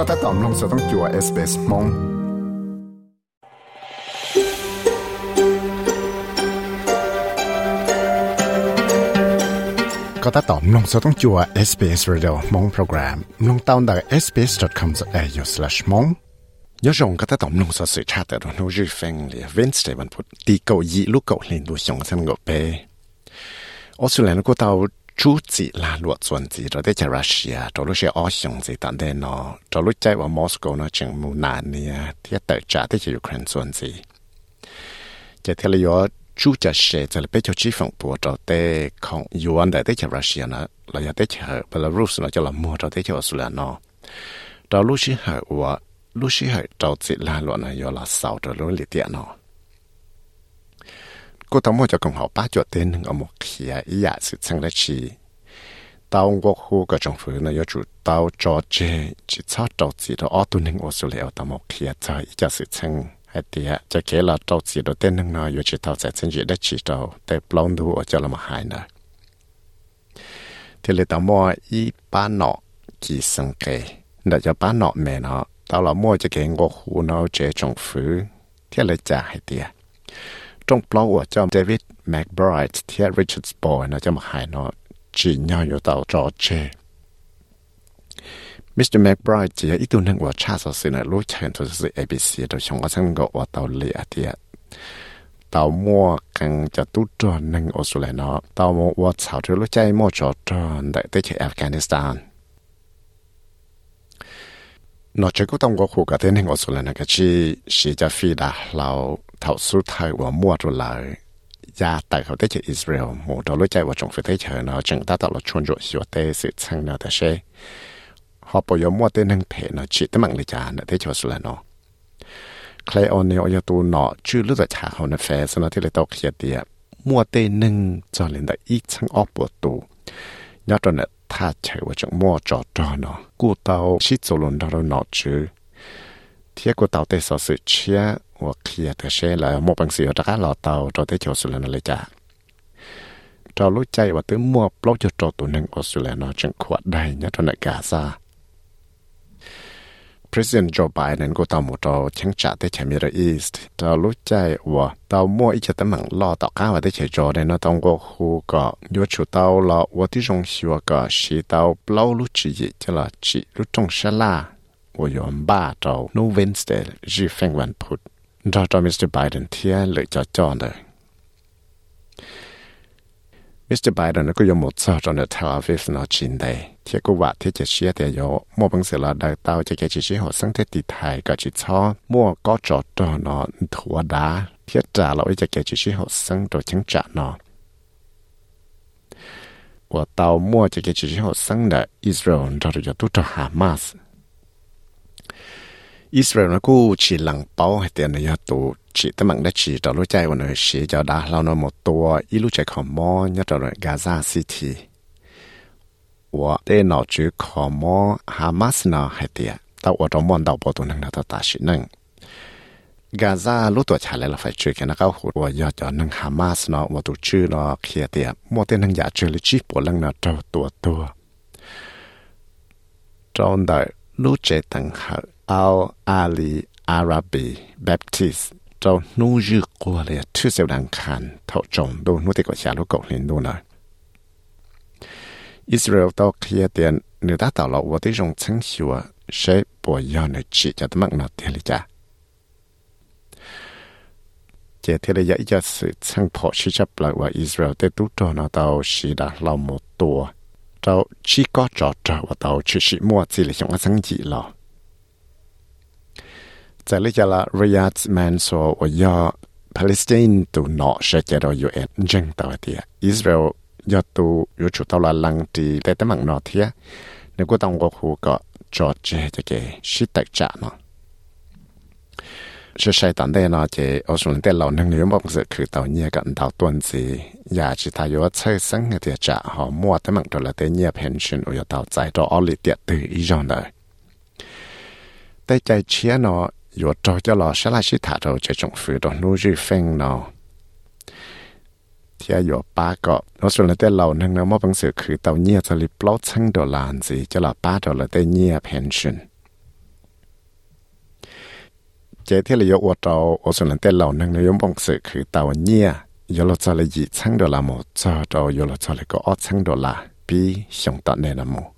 ก็ถ้าตอมลงสต้องจัวเอสเปสมงก็ถ้าตอมลงสต้องจัว SBS Radio มงโปรแกรมลงตาวน์ได้ sbs.com.au/mong ยศงก็ถ้าตอมลงสสื่อชาติแต่เราจะฟังเลยเวนสเตวันพุธตีเกายีลูกเกาลินดูชงสันกเปออสเตรเลียก็ตาว chú chỉ là luật chuẩn gì rồi đấy cho Russia rồi lúc sẽ ở xong gì tận đây nó rồi lúc chạy ở Moscow nó chẳng muốn nản nè thì tự trả thế cho Ukraine chuẩn gì chỉ thấy là do chú trả sẽ cho là biết cho chi phần bộ rồi để không yuan để thế cho Russia nó là giờ thế cho Belarus nó cho là mua rồi thế cho Australia nó rồi lúc sẽ hở lúc sẽ hở rồi chỉ là luật này do là sau rồi lúc liệt nó กูต้องมั่วจะกงหอป้าจวดเต้นเอาหมกเขียอีหยาสิชังได้ชีตาวงกฮูก็จงฝืนนายจุดตาวจอเจจิชอบจอจีตัวอ้อตัวหนึ่งโอสุเลวตามหมกเขียใจอีจะสิชังไอเดียจะเกล่าจอจีตัวเต้นหนึ่งนายอยู่จิตเท่าใจฉันจะได้ชีตัวแต่ปลองดูจะละมาหายนะที่เลยตามมั่วอีป้าหนอกี่สังเกเดี๋ยวจะป้าหนอแม่เนาะตาวเรามั่วจะเก่งกฮูเนาะเจจงฝืนที่เลย จงปลอกว่าจอมเดวิดแม็กไบรท์ที่ริชาร์ดสปอยนะจะมาหายนาะจีนยาอยู่เตาจอร์เจมิสเตอร์แม็กไบรท์เจียอีตัวนึงว่าชาสสินะรู้เชิญตัวสิเอพีซีโดยชงว่าฉันก็ว่าเตาเลียเทียเตามัวกังจะตุ้จอนนึงออสเตรเลียเนาะเตามัว่าสาวที่รู้ใจมัวจอจอนได้ที่อัฟกานิสถานนอกจากก็ต้องก็คู่กับเทนนิงออสเตรเลียนะก็ชีชีจะฟีดาเรา เท่าสุดท้ายว่ามั่วตัวเลยยาแต่เขาได้จากอิสราเอลหมู่ตัวรู้ใจว่าจงฟิเตเชอร์เนาะจึงตัดต่อเราชวนจุดสิวเตสิชังเนาะแต่เช่เขาปยมั่วเต้นนั่งเพเนาะจิตมั่งเลยจานเนาะเตชอสุลเนาะคลออนเนอยตูเนาะชื่อรู้จักชาเขาในแฟสนาที่เลยตอกเขียดเดียมั่วเต้นนั่งจอเลนได้อีกชังออกปวดตูยอดตอนเนาะถ้าเชื่อว่าจงมั่วจอดจอเนาะกูเตาชิดโซลนดารเนาะชื่อ เทียกูเต่าเตสอสุเชียว่าเคียแตเช่แล้มอวปังสีตะกาหล่อเต่าเราได้โจสุลนเลยจ้ะเรารู้ใจว่าตื้อมัวปลอกจุดโตตัวหนึ่งออสุเลนยจังขวดได้ยัดนกาซา President Joe Biden ก็ตามตัวชังจ่าได้เฉมิระอีสต์เรารู้ใจว่าเรามัวอีจะตั้งหมังรอต่อข้าวได้เฉยจอได้นต้องก็คูก็ยัวชูเตาเราว่าที่จงชัวก็ชีเตาเปล่ารู้จีจะละจีรู้จงชะลา 我有บ้าเรา no Wednesday 日分วันพุธเราจะมิสเตอร์ไบเดนเทียเลยจะจอนเลยมิสเตอร์ไบเดนก็ยอมหมดซะจนเทลอาวิฟนอชินได้เทียก็ว่าที่จะเชียแต่ยอมั่วบังเสียละได้เต้าจะแกจิชิหัวสังเทติไทยก็จิช้อมั่วก็จอดจอนอถัวดาเทียจ่าเราจะแกจิชิหัวสังตัวชังจ่านอ我到末这个之后生的 Israel 这就都叫哈马斯。อิสราเอลกูฉีหลังเป้าให้เ Israel nó cũng chỉ lặng bao hay tiền này tụ chỉ tấm mạng đã chỉ trở lối chạy của nó chỉ cho đã lao nó một tua ít lúc chạy khỏi mò nhất trở lại Gaza City. Và để nó chỉ khỏi mò Hamas nó hay tiền tao ở trong mòn đầu bộ tụ năng tao ta chỉ năng. Gaza lúc tuổi trả lại là phải chơi cái nó cao hụt. Và do cho Hamas nó và tụ chư nó kia tiền mua tên năng giả chơi lấy chip của năng nó trâu tua tua trong đời นูเจตังหาเอาอาลีอาราบีแบปติสเจ้นูยืกลัวเลยชื่เสียดังคันเท่าจงดูนูติกว่าชาลูกกลินดูนะอิสราเอลต้อเคลียเตียนเนื้อตาต่อเราว่าที่จงชังชัวใช้ปวยยอนในจีจะต้องมักนาเตียลิจ้าจเทเรยะจะสืช่างพอชิจับหลักว่าอิสราเอลเตตุตอนอตาชีดาเราหมดตัว cháu chỉ có cho cháu và tàu chỉ chỉ mua chỉ là chúng sáng chỉ lo. Tại lý là Riyadh Mansour và do Palestine tụ nọ sẽ chạy đầu UN dân tàu thì Israel do tụ do chủ tàu là lăng thì để tấm mạng nọ thì nếu có tông có khu có cho chơi cho cái sĩ tạch trả nó. 是谁当的呢？这我说的老能有么是去到你个到段子，也是他有菜生的的价哈，莫他们到了的你 pension 我要到在到奥利点的一样的，在在前呢。有找叫老师来去塔头这种辅导努日分呢。ที่อยู่ป้าก็เราส่วนเราแต่เราหนึ่งนะมอบหนังสือคือเตาเนียจะรีบล้อชั้งดอลลาร์สิจะเราป้าดอลลาร์แต่เนียเพนชั่น chế thì là yếu ô trâu ô xuân lần tên lầu nâng nó bông sự khử tàu nhia yếu là cho là gì chăng đồ là một cho trâu yếu là cho là có ót chăng đồ là bi xong tận này là một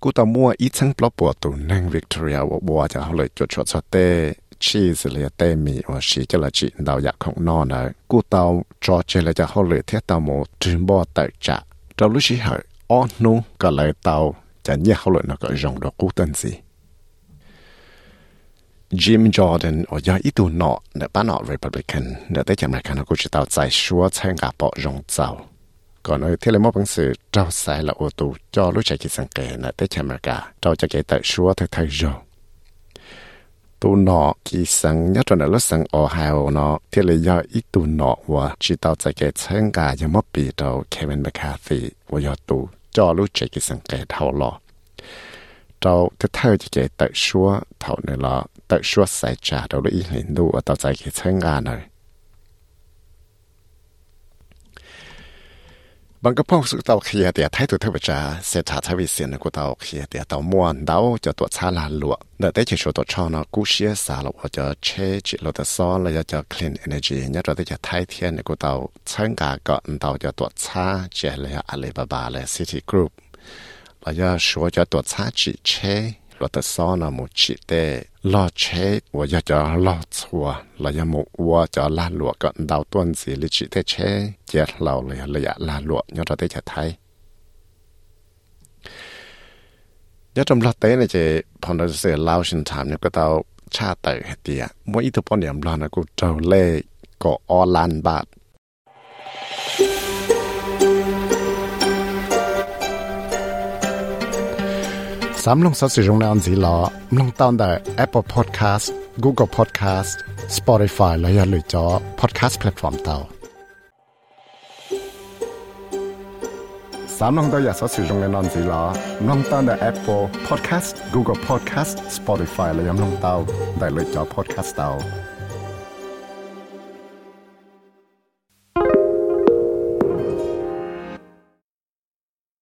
cú tàu mua ít chăng blog bộ tụ nâng Victoria bộ bộ cho họ lời chuột chuột cho tê cheese là tê mì và xí cho là chị đào giặc không non cú tàu cho chơi là cho họ lời thiết tàu một trứng bò tự trả trâu lúc xí hỏi ó tàu chả họ nó cú gì Jim Jordan ở giờ ít tu nọ để bán nọ Republican để tới chậm lại khả năng của chị tàu giải xua sang cả bộ rong giàu còn nói thế là một bằng sự trao sai là ô tô cho lúc chạy chỉ sang kề là tới chậm lại cả trao cho cái tại xua thay thay rồi tù nọ kỳ sang nhất là lúc sang ở Ohio nọ thế là do ít tu nọ và chỉ tàu giải cái sang cả giờ mất bị đầu Kevin McCarthy và do tù cho lúc chạy chỉ sang kề thầu lọ trao thế thay cho cái tại xua thầu này là tự suốt sai trả đầu ý hình đủ ở tàu giải khi chân gà này. bằng cái phong sự tàu kia thì thái độ thay trả sẽ trả thay vì xin của tàu kia thì tàu mua đau cho tụ xa là lụa. Đợi tế chỉ số tụ cho nó cú xia xa lụa cho chế chỉ lụa tụi so là cho clean energy, nhất rồi tới cho thái thiên của tàu chân gà gọn tàu cho tụ xa chỉ là Alibaba là City Group. Là cho số cho tụ xa chỉ chế lụa ta so na một chỉ tế ลอเชว่าอยากจะลอชัวเลายมุว่าจะลาหลวก็ดาวต้นสีลิชิเทเชเจ็ดเราเลยระยะลาหลวกยอดเราได้จะไทยยอดจำลอเต้เนี่ยเจพอนเราเสียลาวชินถามเนี่ยก็เตาชาเตอร์เฮตีอ่ยมวยอีทุปอนเดียมลอนะกูเจ้าเล่ก็ออลันบาท สามลงสัสิรงนอันสีลอมลงตอนแต่ Apple Podcast Google Podcast Spotify และอย่าลืมจอ Podcast Platform เตาสามลงตัวอยาสัสิรงนนอนสีลอมลงตอนแต่ Apple Podcast Google Podcast Spotify และย่าลงเตาได้เลยจอ Podcast เตา